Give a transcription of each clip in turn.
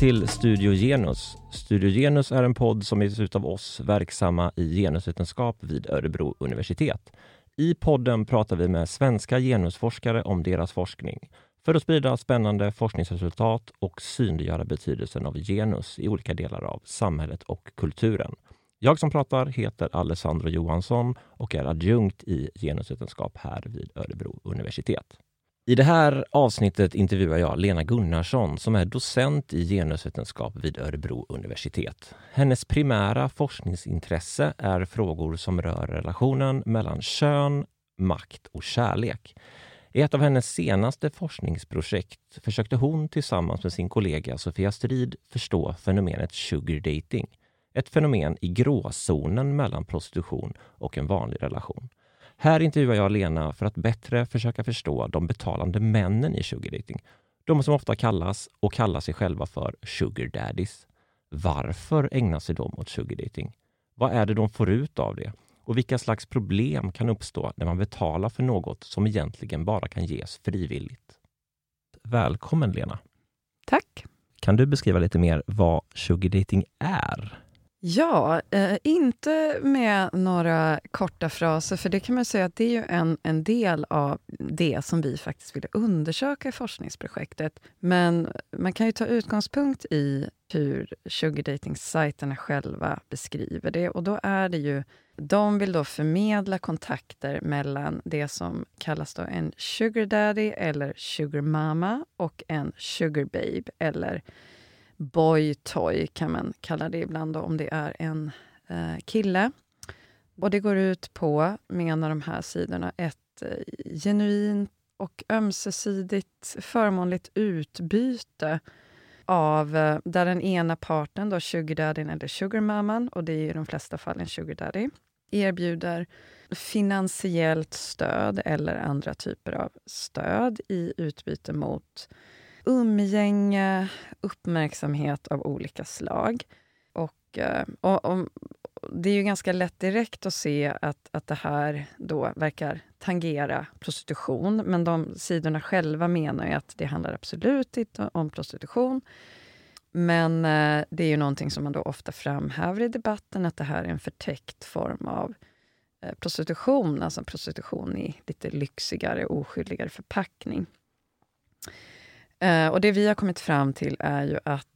Välkommen till Studio Genus. Studio Genus är en podd som ges ut av oss verksamma i genusvetenskap vid Örebro universitet. I podden pratar vi med svenska genusforskare om deras forskning för att sprida spännande forskningsresultat och synliggöra betydelsen av genus i olika delar av samhället och kulturen. Jag som pratar heter Alessandro Johansson och är adjunkt i genusvetenskap här vid Örebro universitet. I det här avsnittet intervjuar jag Lena Gunnarsson som är docent i genusvetenskap vid Örebro universitet. Hennes primära forskningsintresse är frågor som rör relationen mellan kön, makt och kärlek. I ett av hennes senaste forskningsprojekt försökte hon tillsammans med sin kollega Sofia Strid förstå fenomenet sugar dating. Ett fenomen i gråzonen mellan prostitution och en vanlig relation. Här intervjuar jag Lena för att bättre försöka förstå de betalande männen i sugar dating. De som ofta kallas och kallar sig själva för sugar daddies. Varför ägnar sig de åt sugar dating? Vad är det de får ut av det? Och vilka slags problem kan uppstå när man betalar för något som egentligen bara kan ges frivilligt? Välkommen Lena! Tack! Kan du beskriva lite mer vad sugar dating är? Ja, eh, inte med några korta fraser, för det kan man säga att det är ju en, en del av det som vi faktiskt ville undersöka i forskningsprojektet. Men man kan ju ta utgångspunkt i hur sugardating-sajterna själva beskriver det. Och då är det ju, de vill då förmedla kontakter mellan det som kallas då en sugar daddy eller sugar mama och en sugar babe eller boy toy kan man kalla det ibland då, om det är en eh, kille. Och det går ut på, menar de här sidorna, ett eh, genuint och ömsesidigt förmånligt utbyte av eh, där den ena parten, då sugardaddyn eller sugarmamman, och det är i de flesta fall en sugardaddy, erbjuder finansiellt stöd eller andra typer av stöd i utbyte mot umgänge, uppmärksamhet av olika slag. Och, eh, och, och, det är ju ganska lätt direkt att se att, att det här då verkar tangera prostitution. Men de sidorna själva menar ju att det handlar absolut inte om prostitution. Men eh, det är ju någonting som man då ofta framhäver i debatten, att det här är en förtäckt form av eh, prostitution, alltså prostitution i lite lyxigare, oskyldigare förpackning. Eh, och det vi har kommit fram till är ju att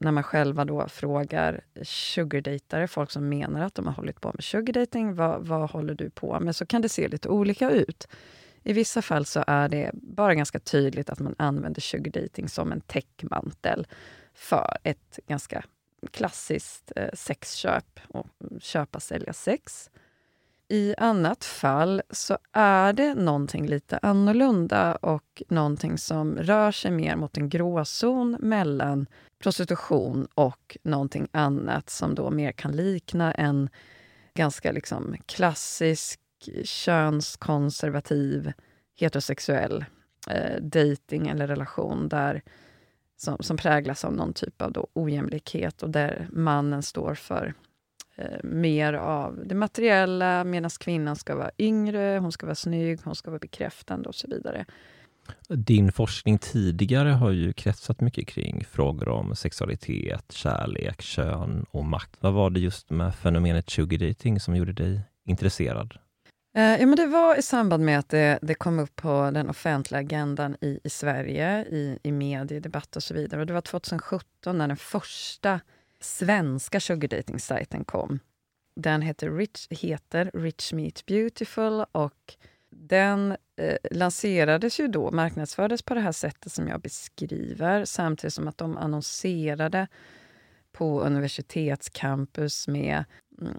när man själva då frågar sugardejtare, folk som menar att de har hållit på med sugardating, vad, vad håller du på med? Så kan det se lite olika ut. I vissa fall så är det bara ganska tydligt att man använder sugardating som en täckmantel för ett ganska klassiskt eh, sexköp, och mm, köpa, sälja sex. I annat fall så är det någonting lite annorlunda och någonting som rör sig mer mot en gråzon mellan prostitution och någonting annat som då mer kan likna en ganska liksom klassisk könskonservativ heterosexuell eh, dating eller relation där, som, som präglas av någon typ av då ojämlikhet och där mannen står för mer av det materiella medan kvinnan ska vara yngre, hon ska vara snygg, hon ska vara bekräftande och så vidare. Din forskning tidigare har ju kretsat mycket kring frågor om sexualitet, kärlek, kön och makt. Vad var det just med fenomenet sugar dating som gjorde dig intresserad? Eh, ja, men det var i samband med att det, det kom upp på den offentliga agendan i, i Sverige, i, i mediedebatt och så vidare. Och det var 2017 när den första svenska sugardating-sajten kom. Den heter Rich, heter Rich Meet Beautiful och den eh, lanserades ju då, marknadsfördes på det här sättet som jag beskriver samtidigt som att de annonserade på universitetscampus med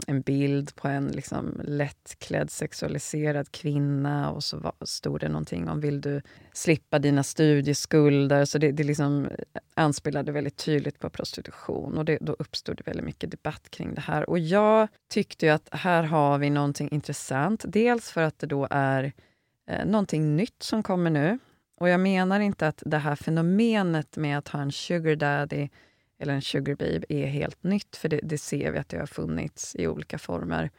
en bild på en liksom lättklädd sexualiserad kvinna och så stod det någonting om vill du slippa dina studieskulder. Så det, det liksom eh, anspelade väldigt tydligt på prostitution och det, då uppstod det väldigt mycket debatt kring det här. Och jag tyckte att här har vi någonting intressant. Dels för att det då är eh, någonting nytt som kommer nu. Och jag menar inte att det här fenomenet med att ha en sugar daddy eller en sugar babe är helt nytt, för det, det, ser vi att det har funnits i olika former,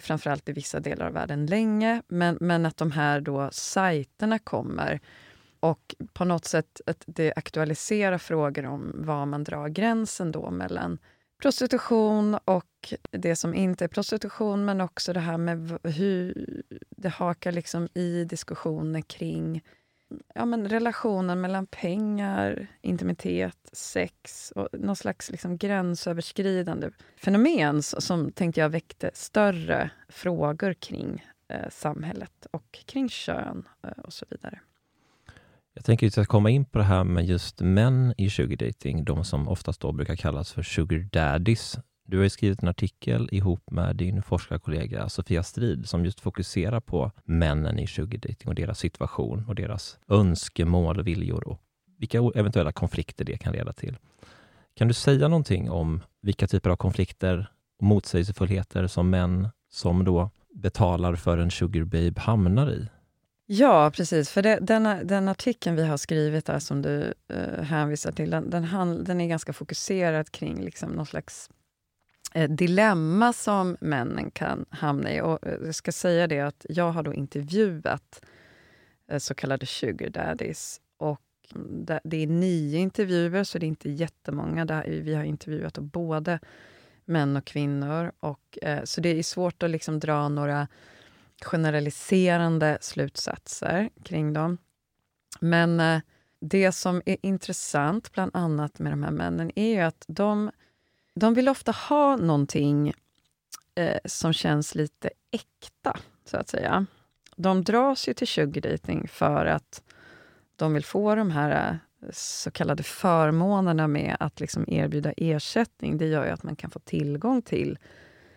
framförallt i vissa delar av världen länge. Men, men att de här då sajterna kommer Och på något sätt att det aktualiserar frågor om var man drar gränsen då mellan prostitution och det som inte är prostitution, men också det här med hur det hakar liksom i diskussioner kring ja, men relationen mellan pengar, intimitet, sex och någon slags liksom gränsöverskridande fenomen som tänkte jag väckte större frågor kring eh, samhället och kring kön eh, och så vidare. Jag tänker att vi ska komma in på det här med just män i sugardating, de som oftast då brukar kallas för sugar daddies. Du har skrivit en artikel ihop med din forskarkollega Sofia Strid som just fokuserar på männen i sugardating och deras situation och deras önskemål och viljor och vilka eventuella konflikter det kan leda till. Kan du säga någonting om vilka typer av konflikter och motsägelsefullheter som män som då betalar för en sugar babe hamnar i? Ja, precis. För det, den, den artikeln vi har skrivit där som du uh, hänvisar till, den, den, den, är ganska fokuserad kring liksom någon slags Eh, dilemma som männen kan hamna i. Och eh, jag ska säga det att jag har då intervjuat eh, så kallade sugar daddies. Och det, är nio intervjuer, så det är inte jättemånga. Vi har intervjuat både män och kvinnor. Och, så det är svårt att liksom dra några generaliserande slutsatser kring dem. Men det som är intressant, bland annat med de här männen, är ju att de, de vill ofta ha någonting eh, som känns lite äkta, så att säga. De dras ju till sugardating för att de vill få de här eh, så kallade förmånerna med att liksom erbjuda ersättning. Det gör ju att man kan få tillgång till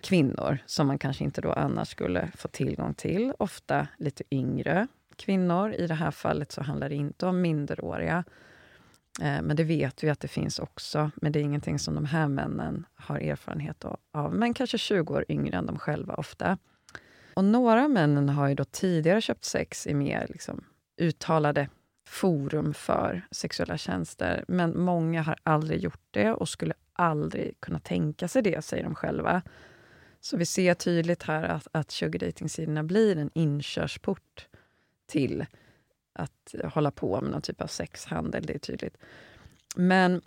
kvinnor som man kanske inte då annars skulle få tillgång till. Ofta lite yngre kvinnor. I det här fallet så handlar det inte om minderåriga. Eh, men det vet vi att det finns också. Men det är ingenting som de här männen har erfarenhet av. Men kanske 20 år yngre än de själva ofta. Och några av männen har ju då tidigare köpt sex i mer liksom, uttalade forum för sexuella tjänster. Men många har aldrig gjort det och skulle aldrig kunna tänka sig det, säger de själva. Så vi ser tydligt här att, att sugardating-sidorna blir en inkörsport till att hålla på med någon typ av sexhandel. Det är tydligt. Men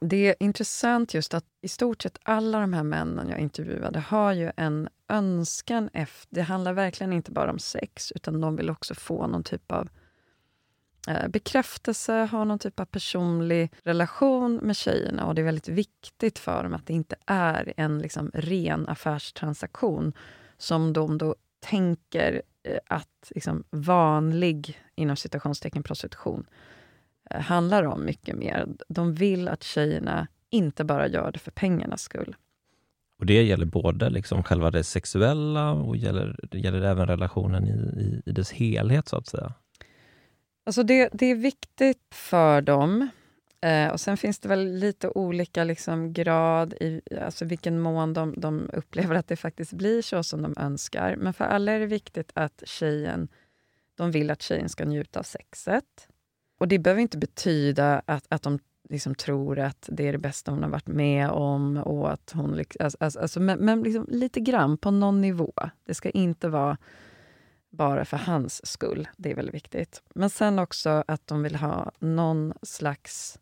det är intressant just att i stort sett alla de här männen jag intervjuade har ju en önskan efter... Det handlar verkligen inte bara om sex, utan de vill också få någon typ av eh, bekräftelse, ha någon typ av personlig relation med tjejerna. Och det är väldigt viktigt för dem att det inte är en liksom ren affärstransaktion som de då tänker att liksom vanlig, inom citationstecken, prostitution eh, handlar om mycket mer. De vill att tjejerna inte bara gör det för pengarnas skull. Och Det gäller både liksom själva det sexuella och gäller, gäller även relationen i, i, i dess helhet, så att säga? Alltså det, det är viktigt för dem. Eh, och Sen finns det väl lite olika liksom grad i alltså vilken mån de, de upplever att det faktiskt blir så som de önskar. Men för alla är det viktigt att tjejen, de vill att tjejen ska njuta av sexet. Och Det behöver inte betyda att, att de liksom tror att det är det bästa hon har varit med om. Och att hon, alltså, alltså, alltså, men men liksom lite grann, på någon nivå. Det ska inte vara bara för hans skull. Det är väldigt viktigt. Men sen också att de vill ha någon slags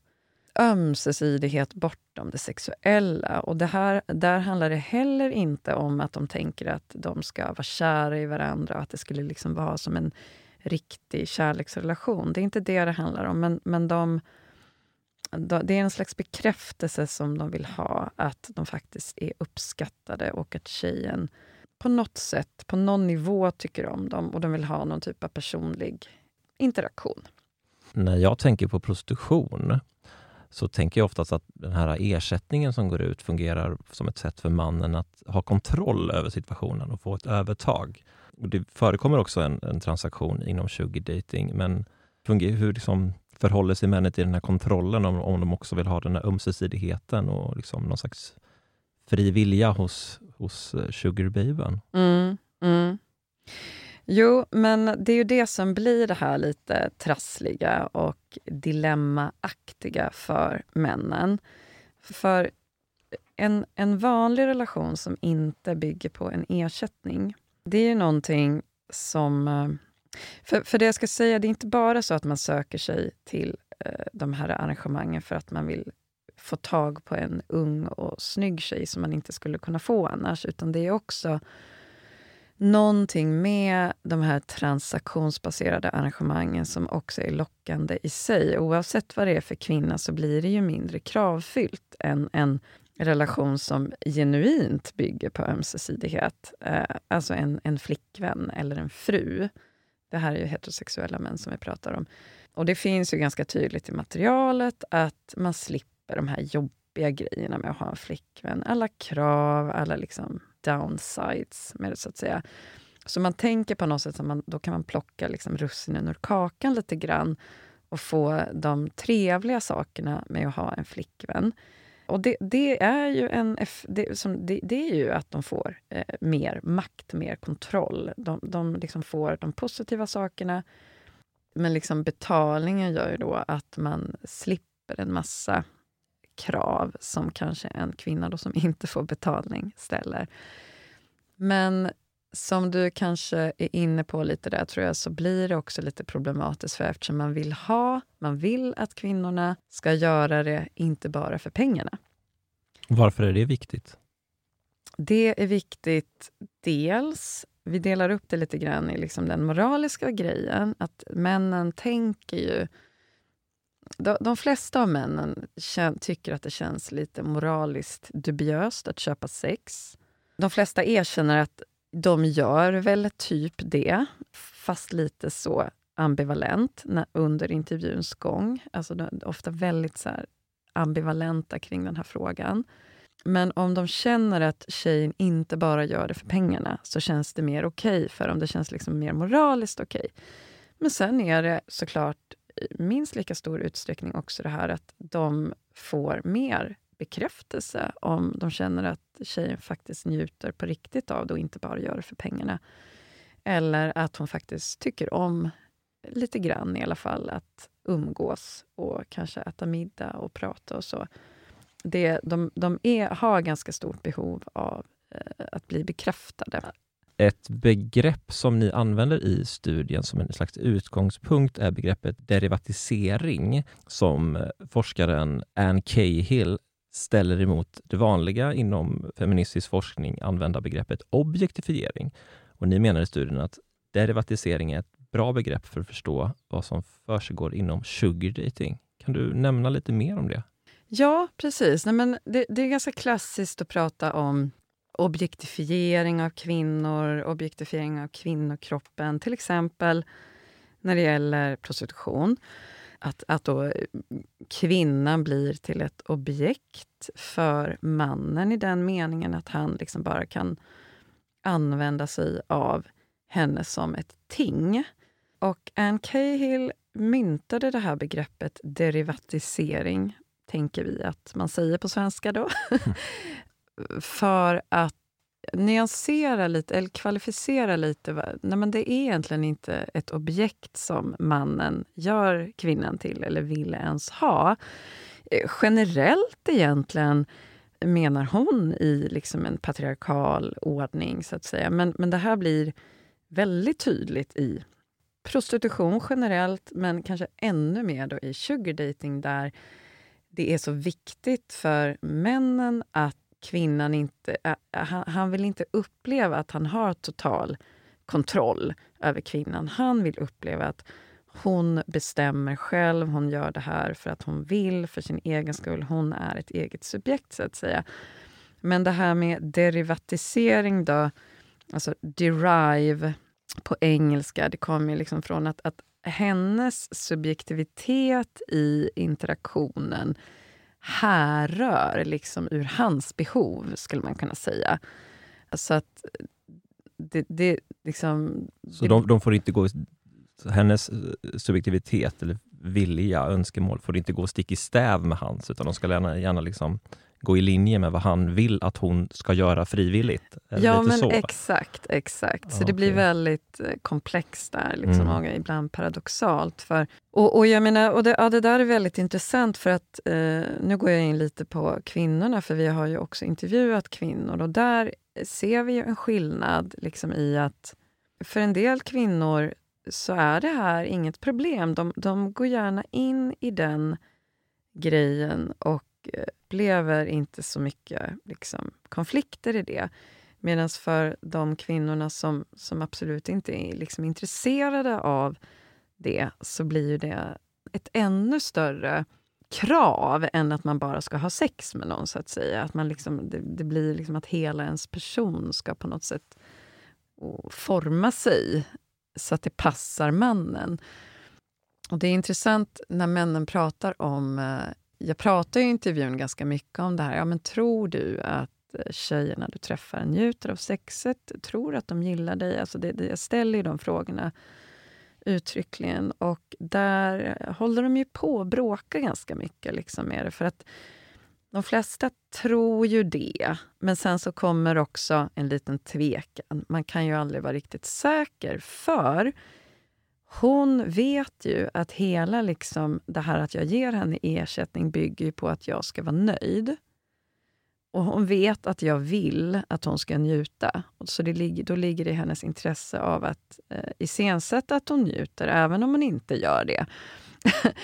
ömsesidighet bortom det sexuella. Och det här, där handlar det heller inte om att de tänker att de ska vara kära i varandra och att det skulle liksom vara som en riktig kärleksrelation. Det är inte det det handlar om. Men, men de, det är en slags bekräftelse som de vill ha, att de faktiskt är uppskattade och att tjejen på något sätt, på någon nivå tycker om dem och de vill ha någon typ av personlig interaktion. När jag tänker på prostitution så tänker jag oftast att den här ersättningen som går ut fungerar som ett sätt för mannen att ha kontroll över situationen och få ett övertag. Och det förekommer också en, en transaktion inom sugar men hur liksom förhåller sig männen till den här kontrollen om, om de också vill ha den här ömsesidigheten och liksom någon slags fri vilja hos, hos eh, sugarbabyn. Mm, mm. Jo, men det är ju det som blir det här lite trassliga och dilemmaaktiga för männen. För en, en vanlig relation som inte bygger på en ersättning, det är ju någonting som eh, För, för det jag ska säga, det är inte bara så att man söker sig till eh, de här arrangemangen för att man vill få tag på en ung och snygg tjej som man inte skulle kunna få annars, utan det är också någonting med de här transaktionsbaserade arrangemangen som också är lockande i sig. Oavsett vad det är för kvinna så blir det ju mindre kravfyllt än en relation som genuint bygger på ömsesidighet. Eh, alltså en, en flickvän eller en fru. Det här är ju heterosexuella män som vi pratar om. Och det finns ju ganska tydligt i materialet att man slipper de här jobbiga grejerna med att ha en flickvän. Alla krav, alla liksom downsides med det, så att säga. Så man tänker på något sätt att man, då kan man plocka liksom russinen ur kakan lite grann och få de trevliga sakerna med att ha en flickvän. Och det, det är ju en, det, som, det, det, är ju att de får eh, mer makt, mer kontroll. De, de liksom får de positiva sakerna. Men liksom betalningen gör ju då att man slipper en massa krav som kanske en kvinna då som inte får betalning ställer. Men som du kanske är inne på lite där, tror jag, så blir det också lite problematiskt för eftersom man vill ha, man vill att kvinnorna ska göra det, inte bara för pengarna. Varför är det viktigt? Det är viktigt dels, vi delar upp det lite grann i liksom den moraliska grejen, att männen tänker ju de, de flesta av männen tycker att det känns lite moraliskt dubiöst att köpa sex. De flesta erkänner att de gör väl typ det, fast lite så ambivalent när, under intervjuns gång. Alltså de är ofta väldigt så ambivalenta kring den här frågan. Men om de känner att tjejen inte bara gör det för pengarna så känns det mer okej okay för dem. Det känns liksom mer moraliskt okej. Okay. Men sen är det såklart minst lika stor utsträckning också det här att de får mer bekräftelse om de känner att tjejen faktiskt njuter på riktigt av det och inte bara gör det för pengarna. Eller att hon faktiskt tycker om, lite grann i alla fall, att umgås och kanske äta middag och prata och så. Det, de de är, har ganska stort behov av eh, att bli bekräftade. Ett begrepp som ni använder i studien som en slags utgångspunkt är begreppet derivatisering som eh, forskaren Anne Cahill ställer emot det vanliga inom feministisk forskning använda begreppet objektifiering. Och ni menar i studien att derivatisering är ett bra begrepp för att förstå vad som försiggår inom sugardating. Kan du nämna lite mer om det? Ja, precis. Nej, men det, det är ganska klassiskt att prata om objektifiering av kvinnor, objektifiering av kvinnokroppen, till exempel när det gäller prostitution. Att, att då kvinnan blir till ett objekt för mannen i den meningen att han liksom bara kan använda sig av henne som ett ting. Och Anne Cahill myntade det här begreppet derivatisering, tänker vi att man säger på svenska då. för att nyansera lite, eller kvalificera lite. Nej, men det är egentligen inte ett objekt som mannen gör kvinnan till eller vill ens ha. Eh, generellt egentligen menar hon i liksom en patriarkal ordning, så att säga. Men, men det här blir väldigt tydligt i prostitution generellt, men kanske ännu mer då i sugardating där det är så viktigt för männen att kvinnan inte... Han, han vill inte uppleva att han har total kontroll över kvinnan. Han vill uppleva att hon bestämmer själv, hon gör det här för att hon vill, för sin egen skull. Hon är ett eget subjekt, så att säga. Men det här med derivatisering då, alltså derive på engelska, det kommer liksom från att, att hennes subjektivitet i interaktionen härrör liksom ur hans behov, skulle man kunna säga. Så att det, det liksom... Så det, de, de, får inte gå... Hennes eh, subjektivitet eller vilja, önskemål får inte gå stick i stäv med hans, utan de ska gärna, gärna liksom gå i linje med vad han vill att hon ska göra frivilligt. Ja, men så. exakt. exakt. Så ah, det blir väldigt eh, komplext där, liksom, mm. och ibland paradoxalt. För, och, och jag menar, och det, ja, det där är väldigt intressant, för att eh, nu går jag in lite på kvinnorna, för vi har ju också intervjuat kvinnor, och där ser vi en skillnad liksom, i att för en del kvinnor så är det här inget problem. De, de går gärna in i den grejen och upplever inte så mycket liksom, konflikter i det. Medan för de kvinnorna som, som absolut inte är liksom, intresserade av det så blir det ett ännu större krav än att man bara ska ha sex med någon. så att säga. Att man liksom, det, det blir liksom att hela ens person ska på något sätt forma sig så att det passar mannen. Och Det är intressant när männen pratar om... Eh, jag pratar i intervjun ganska mycket om det här. Ja, men tror du att tjejerna du träffar njuter av sexet? Tror att de gillar dig? Alltså det, det, jag ställer ju de frågorna uttryckligen. Och där håller de ju på att bråka ganska mycket liksom med det. För att de flesta tror ju det, men sen så kommer också en liten tvekan. Man kan ju aldrig vara riktigt säker, för hon vet ju att hela liksom det här att jag ger henne ersättning bygger på att jag ska vara nöjd. Och hon vet att jag vill att hon ska njuta. Så det ligger, då ligger det i hennes intresse av att eh, iscensätta att hon njuter, även om hon inte gör det.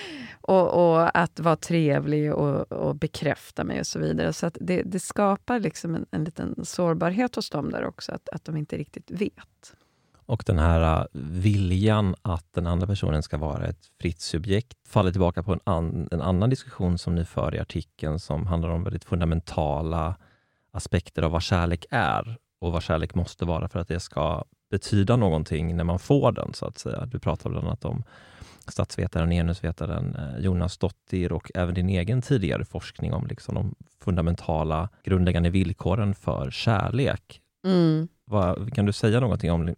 och, och, att vara trevlig och, och, bekräfta mig och så vidare. Så att det, det skapar liksom en, en liten sårbarhet hos dem där också, att, att de inte riktigt vet. Och den här äh, viljan att den andra personen ska vara ett fritt subjekt faller tillbaka på en, an, en annan diskussion som ni för i artikeln som handlar om väldigt fundamentala aspekter av vad kärlek är och vad kärlek måste vara för att det ska betyda någonting när man får den, så att säga. Du pratar bland annat om statsvetaren och genusvetaren äh, Jonas Dottir och även din egen tidigare forskning om liksom de fundamentala grundläggande villkoren för kärlek. Mm. Vad, kan du säga någonting om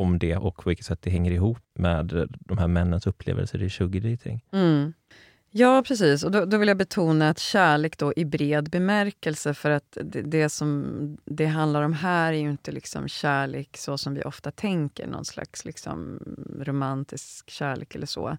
om det och på vilket sätt det hänger ihop med eh, de här männens upplevelser i sugar mm. Ja, precis. Och då, då, vill jag betona att kärlek då i bred bemärkelse, för att det, det, som det handlar om här är ju inte liksom kärlek så som vi ofta tänker, någon slags liksom romantisk kärlek eller så.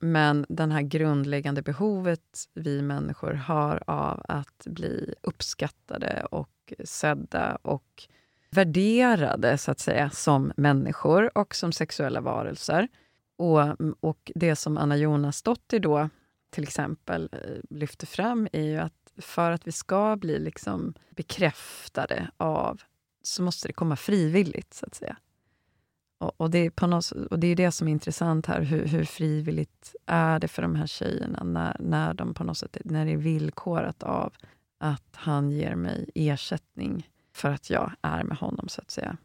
Men den här grundläggande behovet vi människor har av att bli uppskattade och sedda och värderade så att säga som människor och som sexuella varelser. Och, och det som Anna Jonasdottir då till exempel eh, lyfter fram är ju att för att vi ska bli liksom bekräftade av så måste det komma frivilligt, så att säga. Och, och det, är på något, och det är det som är intressant här. Hur, hur, frivilligt är det för de här tjejerna när, när, de på något sätt, när det är villkorat av att han ger mig ersättning för att jag är med honom, så att säga.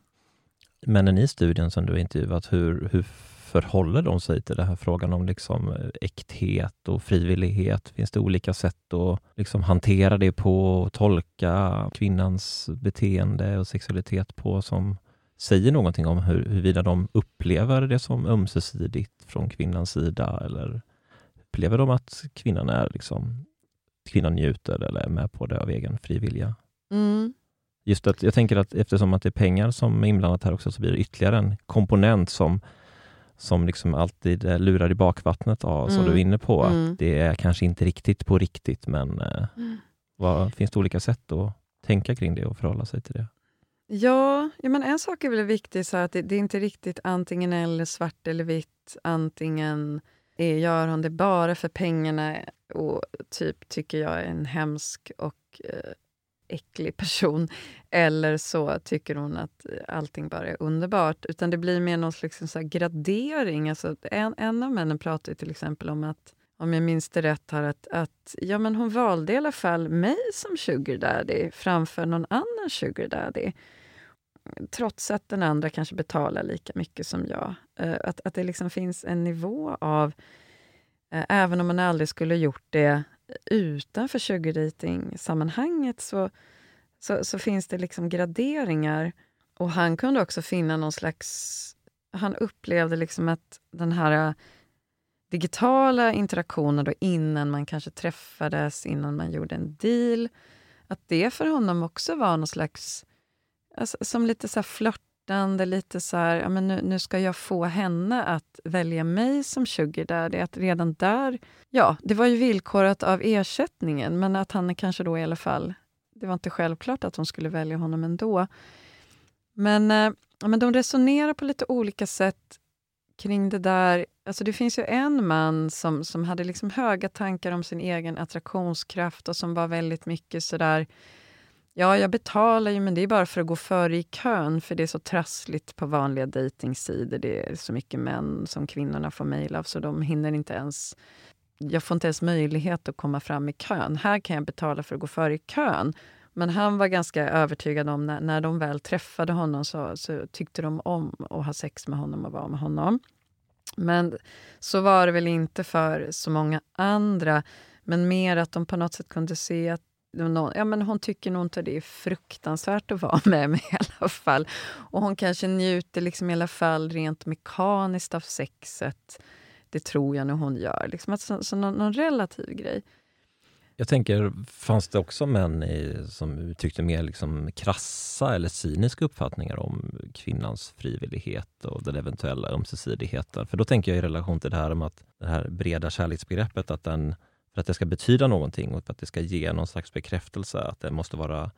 Männen i studien som du har intervjuat, hur, hur förhåller de sig till den här frågan om liksom eh, äkthet och frivillighet? Finns det olika sätt att liksom hantera det på, och tolka kvinnans beteende och sexualitet på som säger någonting om hur, huruvida de upplever det som ömsesidigt från kvinnans sida eller upplever de att kvinnan är liksom, kvinnan njuter eller är med på det av egen frivilliga? Mm. Just att jag tänker att eftersom att det är pengar som är inblandat här också, så blir det ytterligare en komponent som, som liksom alltid lurar i bakvattnet av, mm. som du är inne på, mm. att det är kanske inte riktigt på riktigt, men eh, mm. vad, finns det olika sätt att tänka kring det och förhålla sig till det? Ja, ja men en sak är väl viktig, så att det, det, är inte riktigt antingen eller, svart eller vitt. Antingen är, gör hon det bara för pengarna och typ tycker jag är en hemsk och eh, äcklig person. Eller så tycker hon att allting bara är underbart. Utan det blir mer någon slags så gradering. Alltså en, en av männen pratar till exempel om att, om jag minns det rätt, här, att, att ja, men hon valde i alla fall mig som sugar daddy framför någon annan sugar daddy. Trots att den andra kanske betalar lika mycket som jag. Eh, att, att det liksom finns en nivå av, eh, även om man aldrig skulle gjort det utanför sugardating-sammanhanget så, så, så, finns det liksom graderingar. Och han kunde också finna någon slags... Han upplevde liksom att den här äh, digitala interaktionen då innan man kanske träffades, innan man gjorde en deal, att det för honom också var någon slags... Alltså, som lite så flört flörtande, lite så här, ja, men nu, nu, ska jag få henne att välja mig som sugar daddy. Att redan där, ja, det var ju villkorat av ersättningen, men att han kanske då i alla fall, det var inte självklart att hon skulle välja honom ändå. Men, eh, ja, men de resonerar på lite olika sätt kring det där... Alltså det finns ju en man som, som hade liksom höga tankar om sin egen attraktionskraft och som var väldigt mycket sådär... Ja, jag betalar ju, men det är bara för att gå före i kön för det är så trassligt på vanliga dejtingsidor. Det är så mycket män som kvinnorna får mejl av så de hinner inte ens... Jag får inte ens möjlighet att komma fram i kön. Här kan jag betala för att gå före i kön. Men han var ganska övertygad om när, när de väl träffade honom så, så tyckte de om att ha sex med honom och vara med honom. Men så var det väl inte för så många andra. Men mer att de på något sätt kunde se att ja, men hon tycker nog inte det är fruktansvärt att vara med mig i alla fall. Och hon kanske njuter liksom i alla fall rent mekaniskt av sexet. Det tror jag nog hon gör. Liksom, alltså, så någon, någon relativ grej. Jag tänker, fanns det också män i, som uttryckte mer liksom krassa eller cyniska uppfattningar om kvinnans frivillighet och den eventuella ömsesidigheten? För då tänker jag i relation till det här med att det här breda kärleksbegreppet, att den, för att det ska betyda någonting och för att det ska ge någon slags bekräftelse, att det måste vara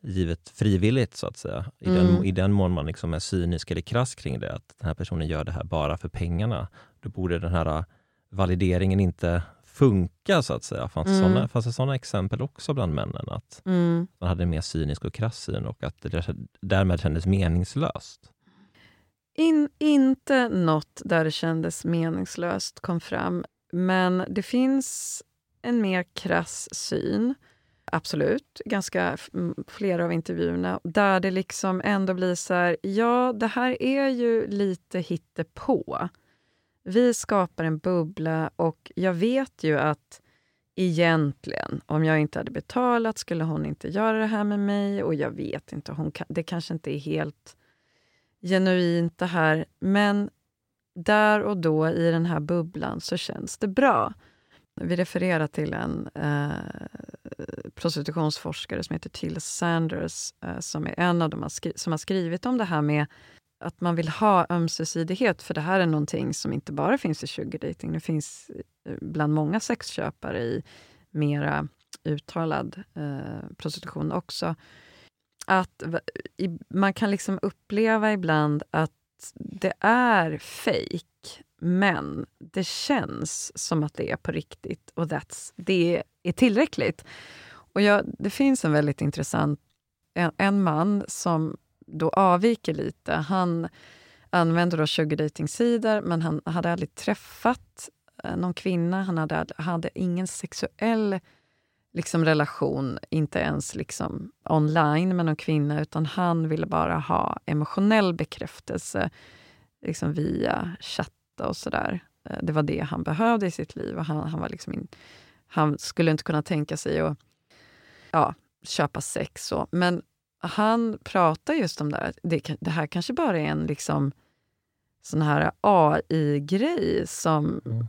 givet frivilligt så att säga. I, mm. den, i den mån man liksom är cynisk eller krass kring det, att den här personen gör det här bara för pengarna, då borde den här valideringen inte funka så att säga. Fanns, mm. såna, fanns det sådana exempel också bland männen? Att mm. man hade en mer cynisk och krass syn och att det därmed kändes meningslöst? In, inte något där det kändes meningslöst kom fram, men det finns en mer krass syn. Absolut, ganska flera av intervjuerna, där det liksom ändå blir så här, ja, det här är ju lite hittepå. Vi skapar en bubbla och jag vet ju att egentligen, om jag inte hade betalat skulle hon inte göra det här med mig och jag vet inte, hon kan, det kanske inte är helt genuint det här, men där och då i den här bubblan så känns det bra. Vi refererar till en eh, prostitutionsforskare som heter Till Sanders eh, som är en av dem som har skrivit om det här med att man vill ha ömsesidighet, för det här är någonting som inte bara finns i sugardating, det finns eh, bland många sexköpare i mera uttalad eh, prostitution också. Att i, man kan liksom uppleva ibland att det är fejk, men det känns som att det är på riktigt och that's, det är tillräckligt. Och jag, det finns en väldigt intressant en, en man som då avviker lite. Han använder då sugardating-sidor, men han hade aldrig träffat eh, någon kvinna. Han hade, hade ingen sexuell liksom, relation, inte ens liksom, online med någon kvinna, utan han ville bara ha emotionell bekräftelse liksom, via chatta och sådär. Eh, det var det han behövde i sitt liv. Och han, han, var liksom in, han skulle inte kunna tänka sig att ja, köpa sex. Så. Men han pratar just om det här. Det, det här kanske bara är en liksom sån här AI-grej som, mm.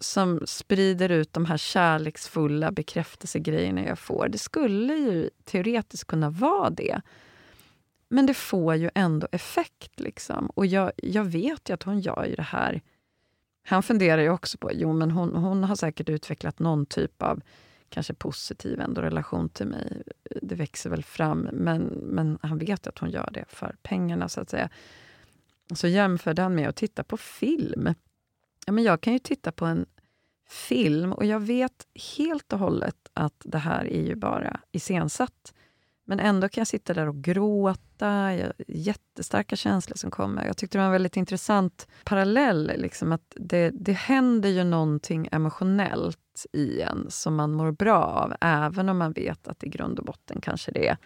som sprider ut de här kärleksfulla bekräftelsegrejerna jag får. Det skulle ju teoretiskt kunna vara det. Men det får ju ändå effekt. Liksom. Och jag, jag vet ju att hon gör ju det här. Han funderar ju också på, jo men hon, hon har säkert utvecklat någon typ av kanske positiv ändå relation till mig. Det växer väl fram, men, men han vet att hon gör det för pengarna, så att säga. Så jämförde han med att titta på film. Ja, men jag kan ju titta på en film och jag vet helt och hållet att det här är ju bara iscensatt. Men ändå kan jag sitta där och gråta, jag, jättestarka känslor som kommer. Jag tyckte det var en väldigt intressant parallell, liksom att det, det händer ju någonting emotionellt i en som man mår bra av, även om man vet att i grund och botten kanske det är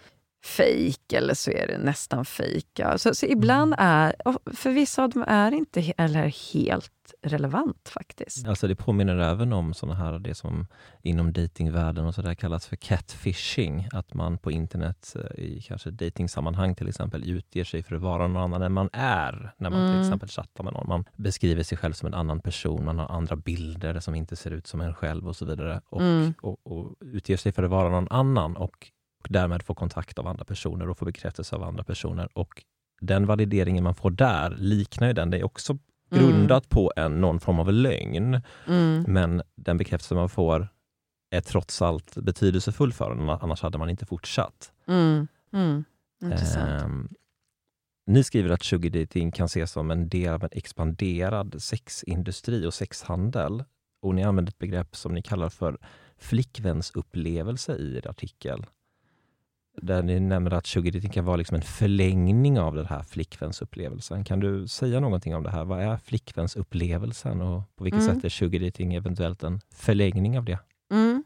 fejk eller så är det nästan fejk. Så, så ibland mm. är, för vissa av dem är inte eller helt relevant faktiskt. Alltså det påminner även om såna här, det som inom datingvärlden och så där kallas för catfishing. Att man på internet eh, i kanske datingsammanhang till exempel utger sig för att vara någon annan än man är. När man mm. till exempel chattar med någon. Man beskriver sig själv som en annan person, man har andra bilder som inte ser ut som en själv och så vidare. Och, mm. och, och utger sig för att vara någon annan och och därmed få kontakt av andra personer och få bekräftelse av andra personer. Och den valideringen man får där liknar ju den. Det är också mm. grundat på en, någon form av lögn. Mm. Men den bekräftelse man får är trots allt betydelsefull för en, annars hade man inte fortsatt. Mm. Mm. Um, Ni skriver att sugardating kan ses som en del av en expanderad sexindustri och sexhandel. Och ni använder ett begrepp som ni kallar för flickvänsupplevelse i er artikel. Där ni nämner att sugardating kan vara liksom en förlängning av den här flickvänsupplevelsen. Kan du säga någonting om det här? Vad är flickvänsupplevelsen och på vilket mm. sätt är sugardating eventuellt en förlängning av det? Mm.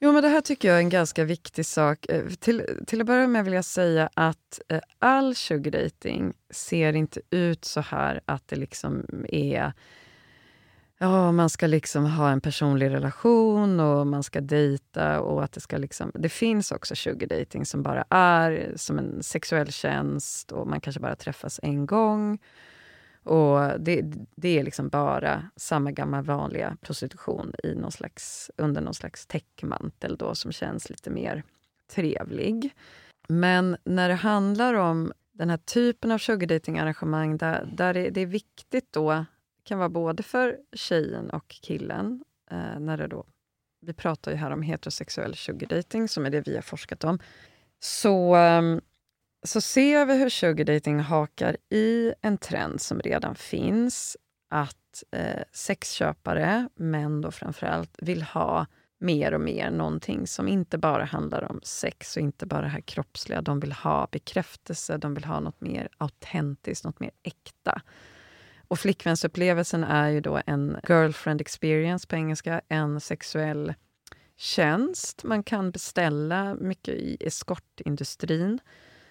Jo, men det här tycker jag är en ganska viktig sak. Eh, till, till att börja med vill jag säga att eh, all sugardating ser inte ut så här att det liksom är ja, man ska liksom ha en personlig relation och man ska dejta. Och att det, ska liksom, det finns också sugardating som bara är som en sexuell tjänst och man kanske bara träffas en gång. Och det, det är liksom bara samma gamla vanliga prostitution i någon slags, under någon slags täckmantel då, som känns lite mer trevlig. Men när det handlar om den här typen av sugardating-arrangemang där, där det, det, är viktigt då, kan vara både för tjejen och killen, eh, när det då, vi pratar ju här om heterosexuell sugardating, som är det vi har forskat om, så ehm, så ser vi hur sugardating hakar i en trend som redan finns. Att eh, sexköpare, män då framförallt, vill ha mer och mer någonting som inte bara handlar om sex och inte bara det här kroppsliga. De vill ha bekräftelse, de vill ha något mer autentiskt, något mer äkta. Och flickvänsupplevelsen är ju då en girlfriend experience på engelska, en sexuell tjänst man kan beställa mycket i eskortindustrin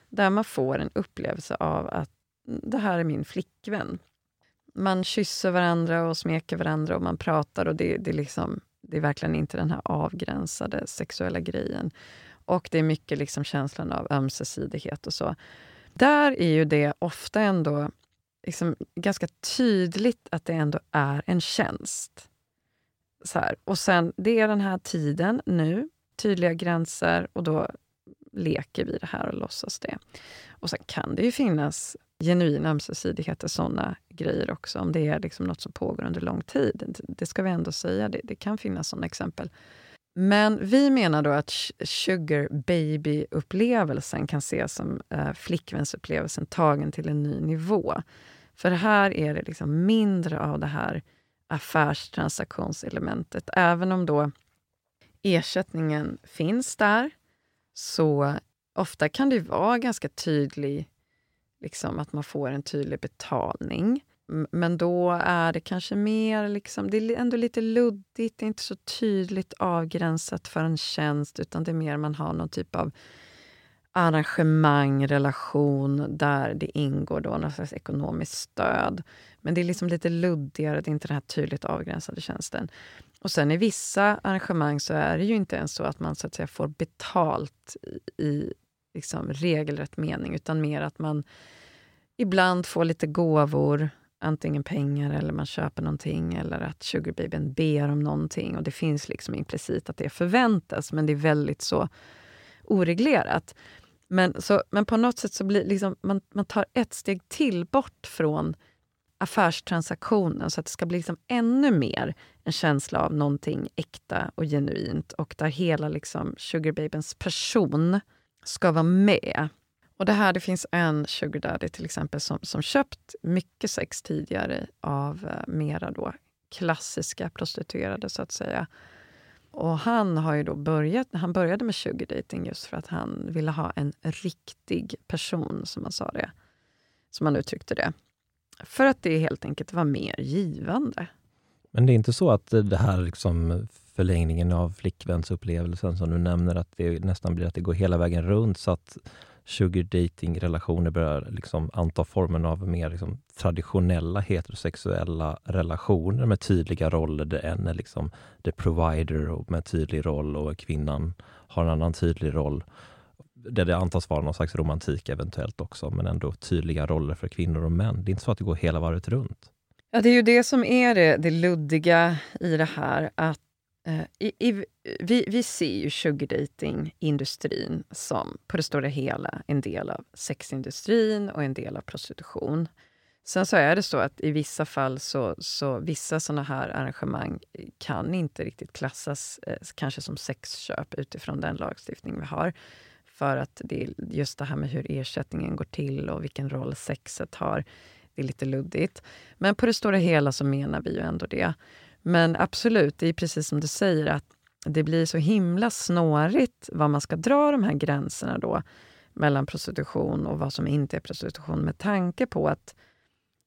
där man får en upplevelse av att det här är min flickvän. Man kysser varandra och smeker varandra och man pratar och det, det, är, liksom, det är verkligen inte den här avgränsade sexuella grejen. Och det är mycket liksom känslan av ömsesidighet och så. Där är ju det ofta ändå liksom ganska tydligt att det ändå är en tjänst. Så här. Och sen, det är den här tiden nu, tydliga gränser och då leker vi det här och låtsas det. Och sen kan det ju finnas genuin ömsesidighet och grejer också, om det är liksom något som pågår under lång tid. Det ska vi ändå säga, det, det kan finnas såna exempel. Men vi menar då att sugar baby-upplevelsen kan ses som eh, flickvänsupplevelsen tagen till en ny nivå. För här är det liksom mindre av det här affärstransaktionselementet. Även om då ersättningen finns där, så ofta kan det vara ganska tydlig, liksom att man får en tydlig betalning. Men då är det kanske mer, liksom, det är ändå lite luddigt, det är inte så tydligt avgränsat för en tjänst, utan det är mer man har någon typ av arrangemang, relation, där det ingår då någon slags ekonomiskt stöd. Men det är liksom lite luddigare, det är inte den här tydligt avgränsade tjänsten. Och sen i vissa arrangemang så är det ju inte ens så att man så att säga får betalt i liksom, regelrätt mening, utan mer att man ibland får lite gåvor, antingen pengar eller man köper någonting eller att sugarbabyn ber om någonting. Och det finns liksom implicit att det förväntas, men det är väldigt så oreglerat. Men, så, men på något sätt så blir liksom, man, man tar ett steg till bort från affärstransaktionen så att det ska bli liksom ännu mer en känsla av någonting äkta och genuint och där hela liksom sugarbabens person ska vara med. Och det här, det finns en sugar daddy till exempel som, som köpt mycket sex tidigare av eh, mera då klassiska prostituerade, så att säga. Och han har ju då börjat, han började med sugar dating just för att han ville ha en riktig person, som han sa det. Som han uttryckte det. För att det helt enkelt var mer givande. Men det är inte så att det här liksom förlängningen av flickvänsupplevelsen som du nämner, att det nästan blir att det går hela vägen runt så att sugar dating-relationer börjar liksom anta formen av mer liksom traditionella heterosexuella relationer med tydliga roller där en är liksom the provider och med tydlig roll och kvinnan har en annan tydlig roll där det antas vara någon slags romantik eventuellt också, men ändå tydliga roller för kvinnor och män. Det är inte så att det går hela varvet runt. Ja, det är ju det som är det, det luddiga i det här. att Eh, i, i, vi, vi ser ju sugardating-industrin som på det stora hela en del av sexindustrin och en del av prostitution. Sen så är det så att i vissa fall så, så vissa såna här arrangemang kan inte riktigt klassas eh, kanske som sexköp utifrån den lagstiftning vi har. för att det är just det här med hur ersättningen går till och vilken roll sexet har. Det är lite luddigt. Men på det stora hela så menar vi ju ändå det. Men absolut, det är precis som du säger att det blir så himla snårigt var man ska dra de här gränserna då mellan prostitution och vad som inte är prostitution med tanke på att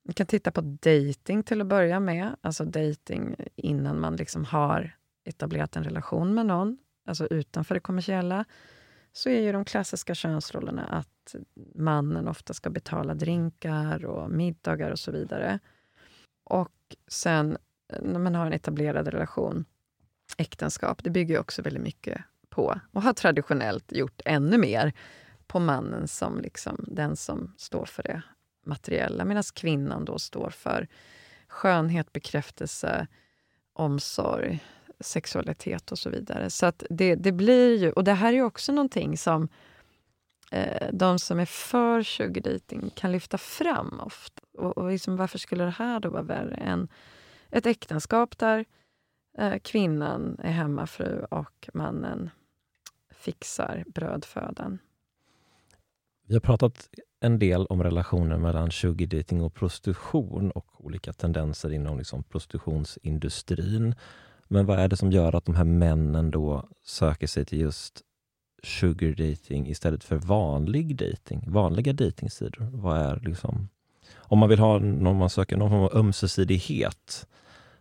vi kan titta på dating till att börja med. Alltså dating innan man liksom har etablerat en relation med någon, alltså utanför det kommersiella. Så är ju de klassiska könsrollerna att mannen ofta ska betala drinkar och middagar och så vidare. Och sen när man har en etablerad relation, äktenskap, det bygger också väldigt mycket på, och har traditionellt gjort ännu mer, på mannen som liksom den som står för det materiella, medan kvinnan då står för skönhet, bekräftelse, omsorg, sexualitet och så vidare. Så att det, det blir ju, och det här är också någonting som eh, de som är för sugardating kan lyfta fram ofta. Och, och liksom, varför skulle det här då vara värre än ett äktenskap där eh, kvinnan är hemmafru och mannen fixar brödfödan? Vi har pratat en del om relationen mellan sugardating och prostitution och olika tendenser inom liksom prostitutionsindustrin. Men vad är det som gör att de här männen då söker sig till just sugardating istället för vanlig dating, vanliga datingsidor? Vad är liksom, om man vill ha någon man söker någon form av ömsesidighet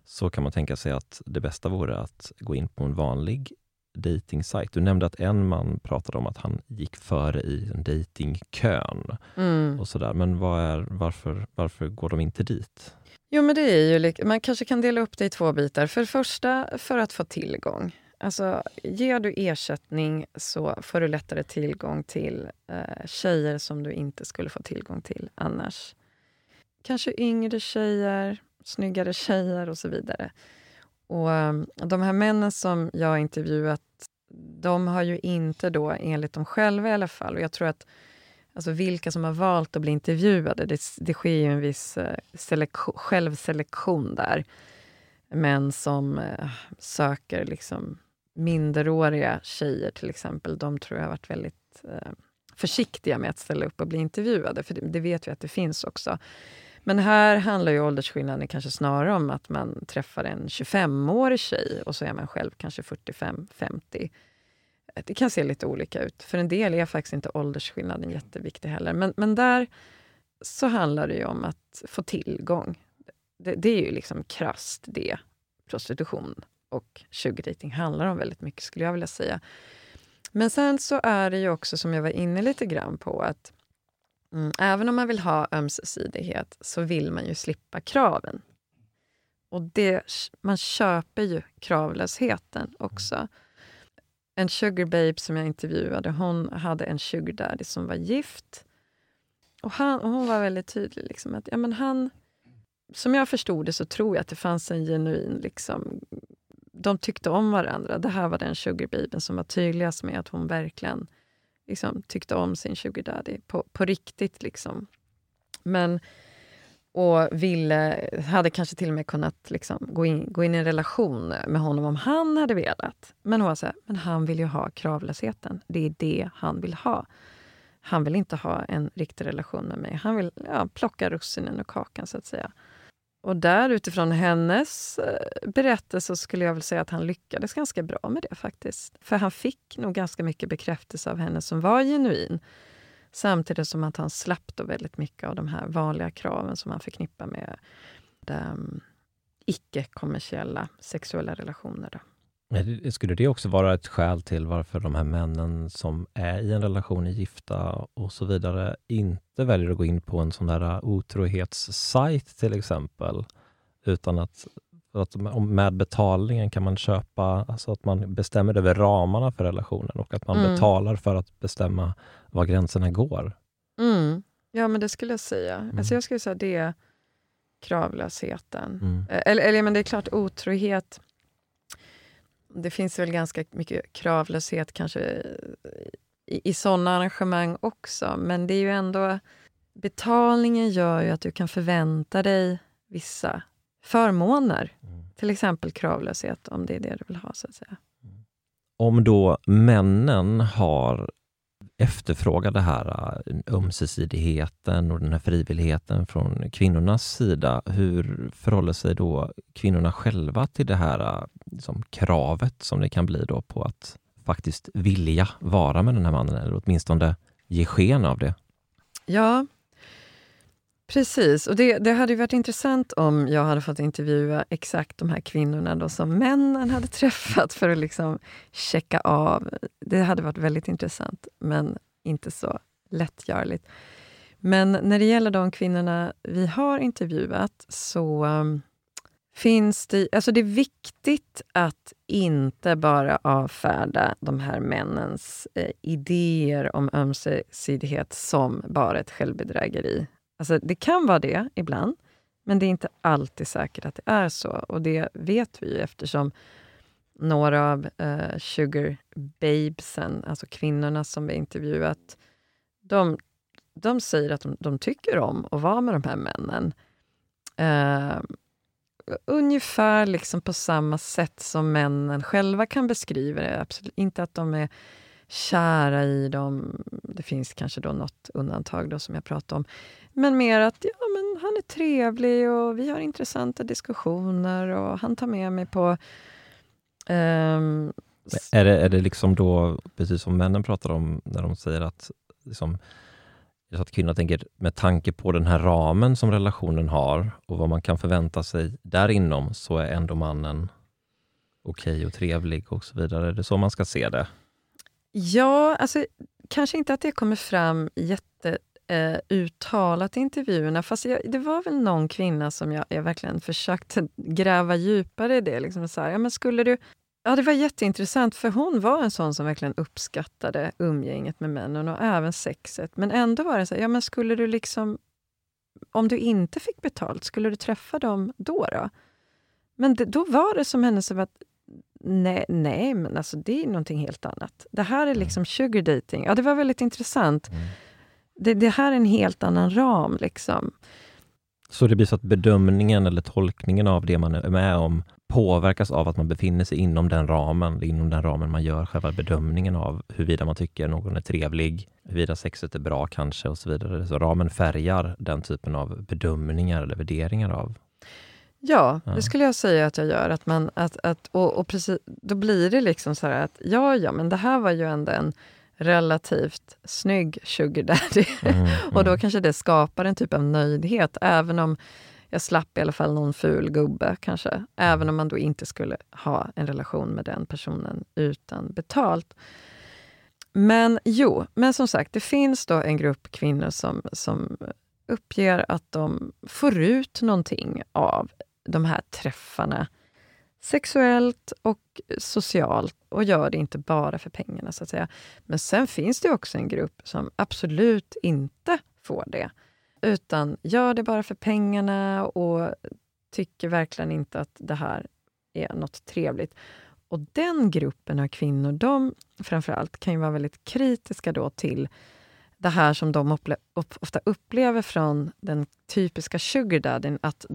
så kan man tänka sig att det bästa vore att gå in på en vanlig dejtingsajt. Du nämnde att en man pratade om att han gick före i dejtingkön. Mm. Och sådär. Men är, varför, varför går de inte dit? Jo, men det är ju, man kanske kan dela upp det i två bitar. För det första, för att få tillgång. Alltså, ger du ersättning så får du lättare tillgång till eh, tjejer som du inte skulle få tillgång till annars. Kanske yngre tjejer, snyggare tjejer och så vidare. Och ehm, De här männen som jag har intervjuat, de har ju inte då, enligt dem själva i alla fall, och jag tror att alltså vilka som har valt att bli intervjuade, det, det sker ju en viss eh, selektion, självselektion där. Män som eh, söker liksom minderåriga tjejer till exempel, de tror jag har varit väldigt eh, försiktiga med att ställa upp och bli intervjuade, för det, det vet vi att det finns också. Men här handlar ju åldersskillnaden kanske snarare om att man träffar en 25-årig tjej och så är man själv kanske 45-50. Det kan se lite olika ut. För en del är faktiskt inte åldersskillnaden jätteviktig heller. Men, men där så handlar det ju om att få tillgång. Det, det är ju liksom krasst det prostitution och sugardating handlar om väldigt mycket, skulle jag vilja säga. Men sen så är det ju också, som jag var inne lite grann på, att Mm, även om man vill ha ömsesidighet så vill man ju slippa kraven. Och det, man köper ju kravlösheten också. En sugar babe som jag intervjuade, hon hade en sugar daddy som var gift. Och, han, och hon var väldigt tydlig. Liksom, att ja, men han, som jag förstod det så tror jag att det fanns en genuin... Liksom, de tyckte om varandra. Det här var den sugarbaben som var tydligast med att hon verkligen liksom, tyckte om sin sugar daddy på, på riktigt. Liksom. Men, och ville, hade kanske till och med kunnat liksom, gå, in, gå in i en relation med honom om han hade velat. Men hon var så här, men han vill ju ha kravlösheten. Det är det han vill ha. Han vill inte ha en riktig relation med mig. Han vill ja, plocka russinen ur kakan, så att säga. Och där utifrån hennes eh, berättelse skulle jag väl säga att han lyckades ganska bra med det faktiskt. För han fick nog ganska mycket bekräftelse av henne som var genuin. Samtidigt som att han slapp då väldigt mycket av de här vanliga kraven som man förknippar med um, icke-kommersiella sexuella relationer. Då. Skulle det också vara ett skäl till varför de här männen som är i en relation, är gifta och så vidare, inte väljer att gå in på en sån där otrohetssajt till exempel? Utan att, att med betalningen kan man köpa, alltså att man bestämmer över ramarna för relationen och att man mm. betalar för att bestämma var gränserna går. Mm. Ja, men det skulle jag säga. Mm. Alltså jag skulle säga det är kravlösheten. Mm. Eller, eller men det är klart, otrohet det finns väl ganska mycket kravlöshet kanske i, i sådana arrangemang också, men det är ju ändå... Betalningen gör ju att du kan förvänta dig vissa förmåner. Mm. Till exempel kravlöshet, om det är det du vill ha. så att säga. Om då männen har efterfrågar det här äh, ömsesidigheten och den här frivilligheten från kvinnornas sida. Hur förhåller sig då kvinnorna själva till det här äh, liksom, kravet som det kan bli då på att faktiskt vilja vara med den här mannen eller åtminstone ge sken av det? Ja, Precis, och det, det hade varit intressant om jag hade fått intervjua exakt de här kvinnorna då som männen hade träffat för att liksom checka av. Det hade varit väldigt intressant, men inte så lättgörligt. Men när det gäller de kvinnorna vi har intervjuat så um, finns det... Alltså det är viktigt att inte bara avfärda de här männens eh, idéer om ömsesidighet som bara ett självbedrägeri. Alltså, det kan vara det ibland, men det är inte alltid säkert att det är så. Och det vet vi ju eftersom några av eh, sugar babesen, alltså kvinnorna som vi intervjuat, de, de säger att de, de, tycker om att vara med de här männen. Eh, ungefär liksom på samma sätt som männen själva kan beskriva det. Absolut inte att de är kära i dem. Det finns kanske då något undantag då som jag pratade om. Men mer att ja, men han är trevlig och vi har intressanta diskussioner och han tar med mig på... Um, är, det, är det liksom då, precis som männen pratar om, när de säger att liksom, att kvinnor tänker med tanke på den här ramen som relationen har och vad man kan förvänta sig där inom så är ändå mannen okej okay och trevlig och så vidare. Är det så man ska se det? Ja, alltså kanske inte att det kommer fram jätte eh, uttalat i intervjuerna. Fast jag, det var väl någon kvinna som jag, jag verkligen försökte gräva djupare i det. Liksom så här, ja, men skulle du, ja, det var jätteintressant, för hon var en sån som verkligen uppskattade umgänget med männen och även sexet. Men ändå var det så här, ja, men skulle du liksom... Om du inte fick betalt, skulle du träffa dem då? då? Men det, då var det som henne som att Nej, nej, men alltså det är någonting helt annat. Det här är mm. liksom sugar dating. Ja, det var väldigt intressant. Det, det här är en helt annan ram. Liksom. Så det blir så att bedömningen eller tolkningen av det man är med om påverkas av att man befinner sig inom den ramen, inom den ramen man gör själva bedömningen av huruvida man tycker någon är trevlig, huruvida sexet är bra kanske och så vidare. Så ramen färgar den typen av bedömningar eller värderingar av Ja, det skulle jag säga att jag gör. Att man, att, att, och, och precis, då blir det liksom så att ja, ja, men det här var ju ändå en relativt snygg sugar daddy. Mm, mm. och då kanske det skapar en typ av nöjdhet, även om jag slapp i alla fall någon ful gubbe kanske. Även om man då inte skulle ha en relation med den personen utan betalt. Men jo, men som sagt, det finns då en grupp kvinnor som, som uppger att de får ut någonting av de här träffarna sexuellt och socialt och gör det inte bara för pengarna. så att säga. Men sen finns det också en grupp som absolut inte får det, utan gör det bara för pengarna och tycker verkligen inte att det här är något trevligt. Och den gruppen av kvinnor, de framförallt kan ju vara väldigt kritiska då till det här som de upple ofta upplever från den typiska sugardaddyn. att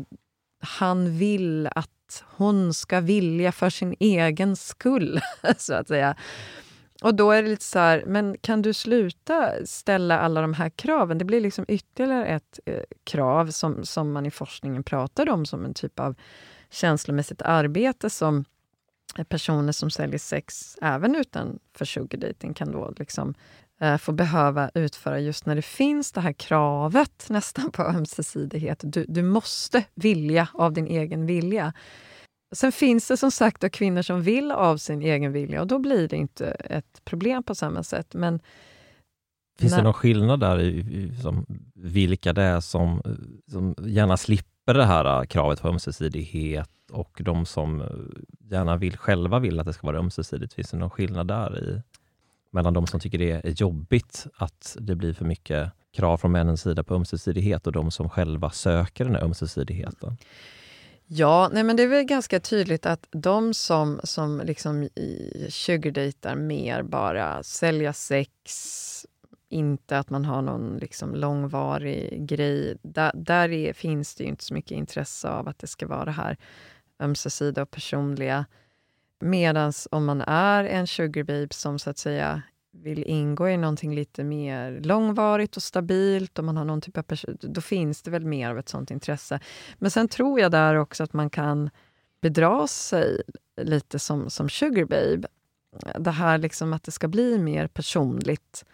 han vill att hon ska vilja för sin egen skull, så att säga. Och då är det lite så här, men kan du sluta ställa alla de här kraven? Det blir liksom ytterligare ett eh, krav som, som man i forskningen pratar om som en typ av känslomässigt arbete som personer som säljer sex, även utanför sugardating, kan då liksom eh, få behöva utföra just när det finns det här kravet nästan på ömsesidighet. Du, du måste vilja av din egen vilja. Sen finns det som sagt då kvinnor som vill av sin egen vilja och då blir det inte ett problem på samma sätt. Men Finns när... det någon skillnad där i, i som, vilka det är som, som gärna slipper det här äh, kravet på ömsesidighet och de som äh, gärna vill, själva vill att det ska vara ömsesidigt? Finns det någon skillnad där i, mellan de som tycker det är jobbigt att det blir för mycket krav från männens sida på ömsesidighet och de som själva söker den här ömsesidigheten? Ja, nej men det är väl ganska tydligt att de som, som liksom sugardejtar mer bara sälja sex, inte att man har någon liksom långvarig grej. Där, där är, finns det ju inte så mycket intresse av att det ska vara det här ömsesidiga och personliga. Medan om man är en sugarbabe som så att säga vill ingå i någonting lite mer långvarigt och stabilt, och man har någon typ av då finns det väl mer av ett sånt intresse. Men sen tror jag där också att man kan bedra sig lite som, som Sugar Babe. Det här liksom att det ska bli mer personligt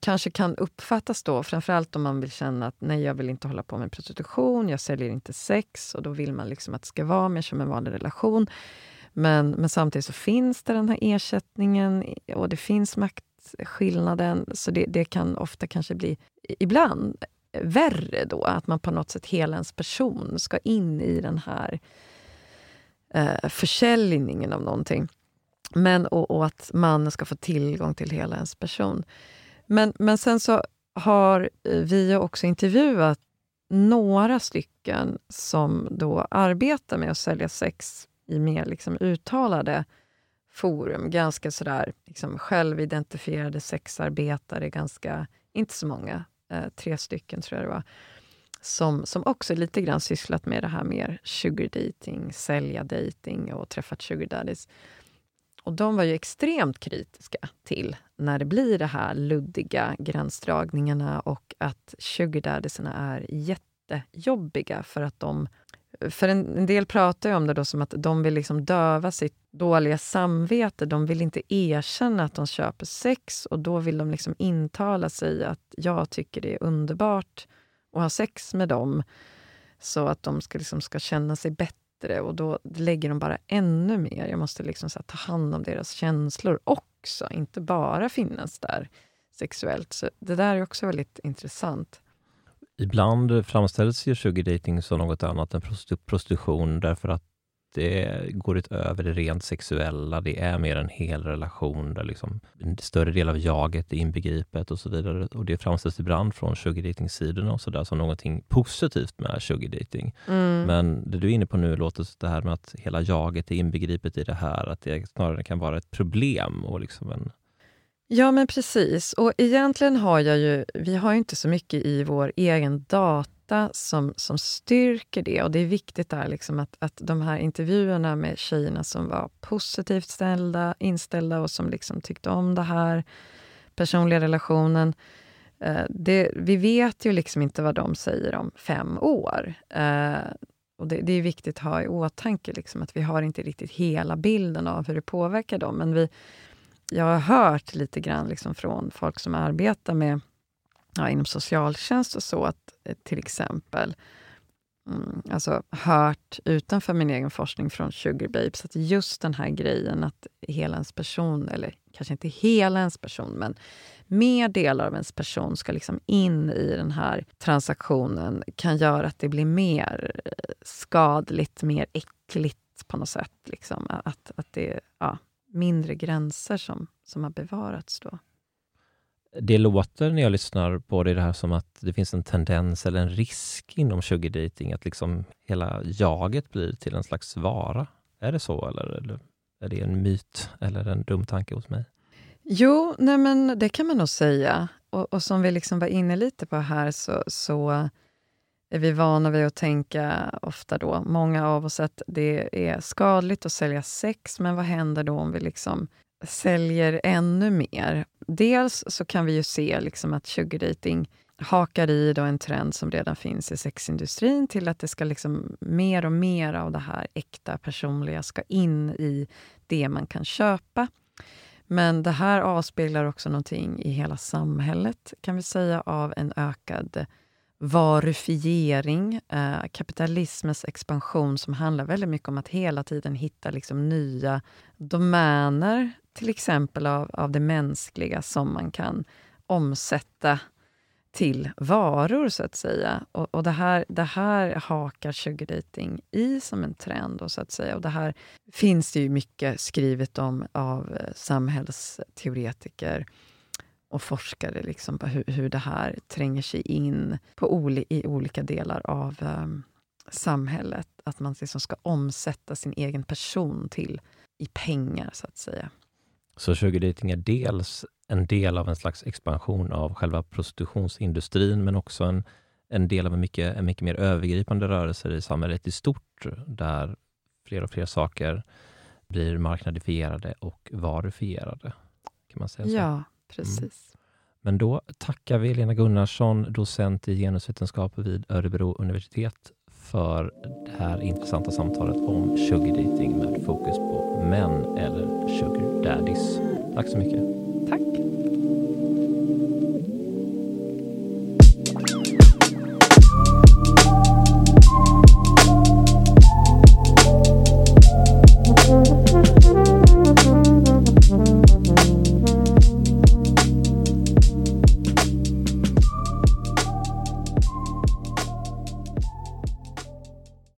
kanske kan uppfattas då, framförallt om man vill känna att nej, jag vill inte hålla på med prostitution, jag säljer inte sex och då vill man liksom att det ska vara mer som en vanlig relation. Men, men samtidigt så finns det den här ersättningen och det finns maktskillnaden, så det, det kan ofta kanske bli, ibland, värre då, att man på något sätt, hela ens person ska in i den här eh, försäljningen av någonting. Men, och, och, att mannen ska få tillgång till hela ens person. Men, men sen så har eh, vi också intervjuat några stycken som då arbetar med att sälja sex i mer liksom uttalade forum. Ganska sådär liksom självidentifierade sexarbetare, ganska, inte så många, eh, tre stycken tror jag det var, som, som också lite grann sysslat med det här mer sugar dating, sälja dating och träffat sugar daddies. Och de var ju extremt kritiska till när det blir de här luddiga gränsdragningarna och att sugar daddiesarna är jättejobbiga för att de för en, en, del pratar ju om det då som att de vill liksom döva sitt dåliga samvete. De vill inte erkänna att de köper sex och då vill de liksom intala sig att jag tycker det är underbart att ha sex med dem så att de ska, liksom, ska känna sig bättre och då lägger de bara ännu mer. Jag måste liksom så ta hand om deras känslor också, inte bara finnas där sexuellt. Så det där är också väldigt intressant. Ibland framställs ju sugar dating som något annat än prostitution därför att det går utöver det rent sexuella. Det är mer en hel relation där liksom en större del av jaget är inbegripet och så vidare. Och det framställs ibland från sugardating-sidorna och så där som någonting positivt med sugardating. Mm. Men det du är inne på nu låter det här med att hela jaget är inbegripet i det här, att det snarare kan vara ett problem och liksom en Ja, men precis. Och egentligen har jag ju, vi har ju inte så mycket i vår egen data som, som styrker det. Och det är viktigt där liksom att, att de här intervjuerna med tjejerna som var positivt ställda, inställda och som liksom tyckte om det här, personliga relationen. Eh, det, vi vet ju liksom inte vad de säger om fem år. Eh, och det, det, är viktigt att ha i åtanke liksom, att vi har inte riktigt hela bilden av hur det påverkar dem. Men vi, jag har hört lite grann liksom från folk som arbetar med ja, inom socialtjänst och så, att eh, till exempel mm, alltså hört utanför min egen forskning från Sugar Babes, att just den här grejen att hela ens person, eller kanske inte hela ens person, men mer delar av ens person ska liksom in i den här transaktionen kan göra att det blir mer eh, skadligt, mer äckligt på något sätt. Liksom. Att, att det, ja, mindre gränser som, som har bevarats då. Det låter när jag lyssnar på det, det här som att det finns en tendens eller en risk inom sugar dating att liksom hela jaget blir till en slags vara. Är det så eller, eller är det en myt eller en dum tanke hos mig? Jo, nej men det kan man nog säga. Och, och som vi liksom var inne lite på här så, så är vi vana vid att tänka ofta då, många av oss, att det är skadligt att sälja sex, men vad händer då om vi liksom säljer ännu mer? Dels så kan vi ju se liksom att sugardating hakar i då en trend som redan finns i sexindustrin till att det ska liksom mer och mer av det här äkta, personliga ska in i det man kan köpa. Men det här avspeglar också någonting i hela samhället, kan vi säga, av en ökad varufiering, eh, kapitalismens expansion som handlar väldigt mycket om att hela tiden hitta liksom nya domäner, till exempel av, av det mänskliga, som man kan omsätta till varor, så att säga. Och, och det, här, det här hakar sugardating i som en trend, då, så att säga. Och det här finns det ju mycket skrivet om av eh, samhällsteoretiker och forskare liksom på hur, hur det här tränger sig in på oli, i olika delar av um, samhället. Att man liksom ska omsätta sin egen person till i pengar, så att säga. Så sugardating är dels en del av en slags expansion av själva prostitutionsindustrin, men också en, en del av en mycket, en mycket mer övergripande rörelse i samhället i stort, där fler och fler saker blir marknadifierade och varufierade. Kan man säga så? Ja, precis. Mm. Men då tackar vi Lena Gunnarsson, docent i genusvetenskap vid Örebro universitet, för det här intressanta samtalet om sugar dating med fokus på män eller sugar daddies. Tack så mycket. Tack.